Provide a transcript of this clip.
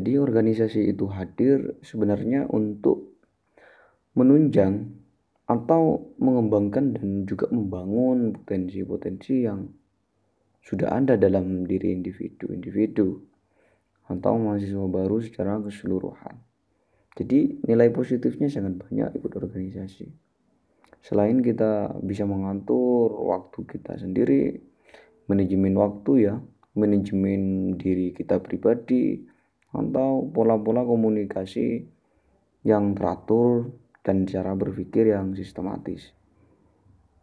Jadi organisasi itu hadir sebenarnya untuk menunjang atau mengembangkan dan juga membangun potensi-potensi yang sudah ada dalam diri individu-individu atau mahasiswa baru secara keseluruhan. Jadi nilai positifnya sangat banyak ikut organisasi. Selain kita bisa mengatur waktu kita sendiri, manajemen waktu ya, manajemen diri kita pribadi, atau pola-pola komunikasi yang teratur dan cara berpikir yang sistematis.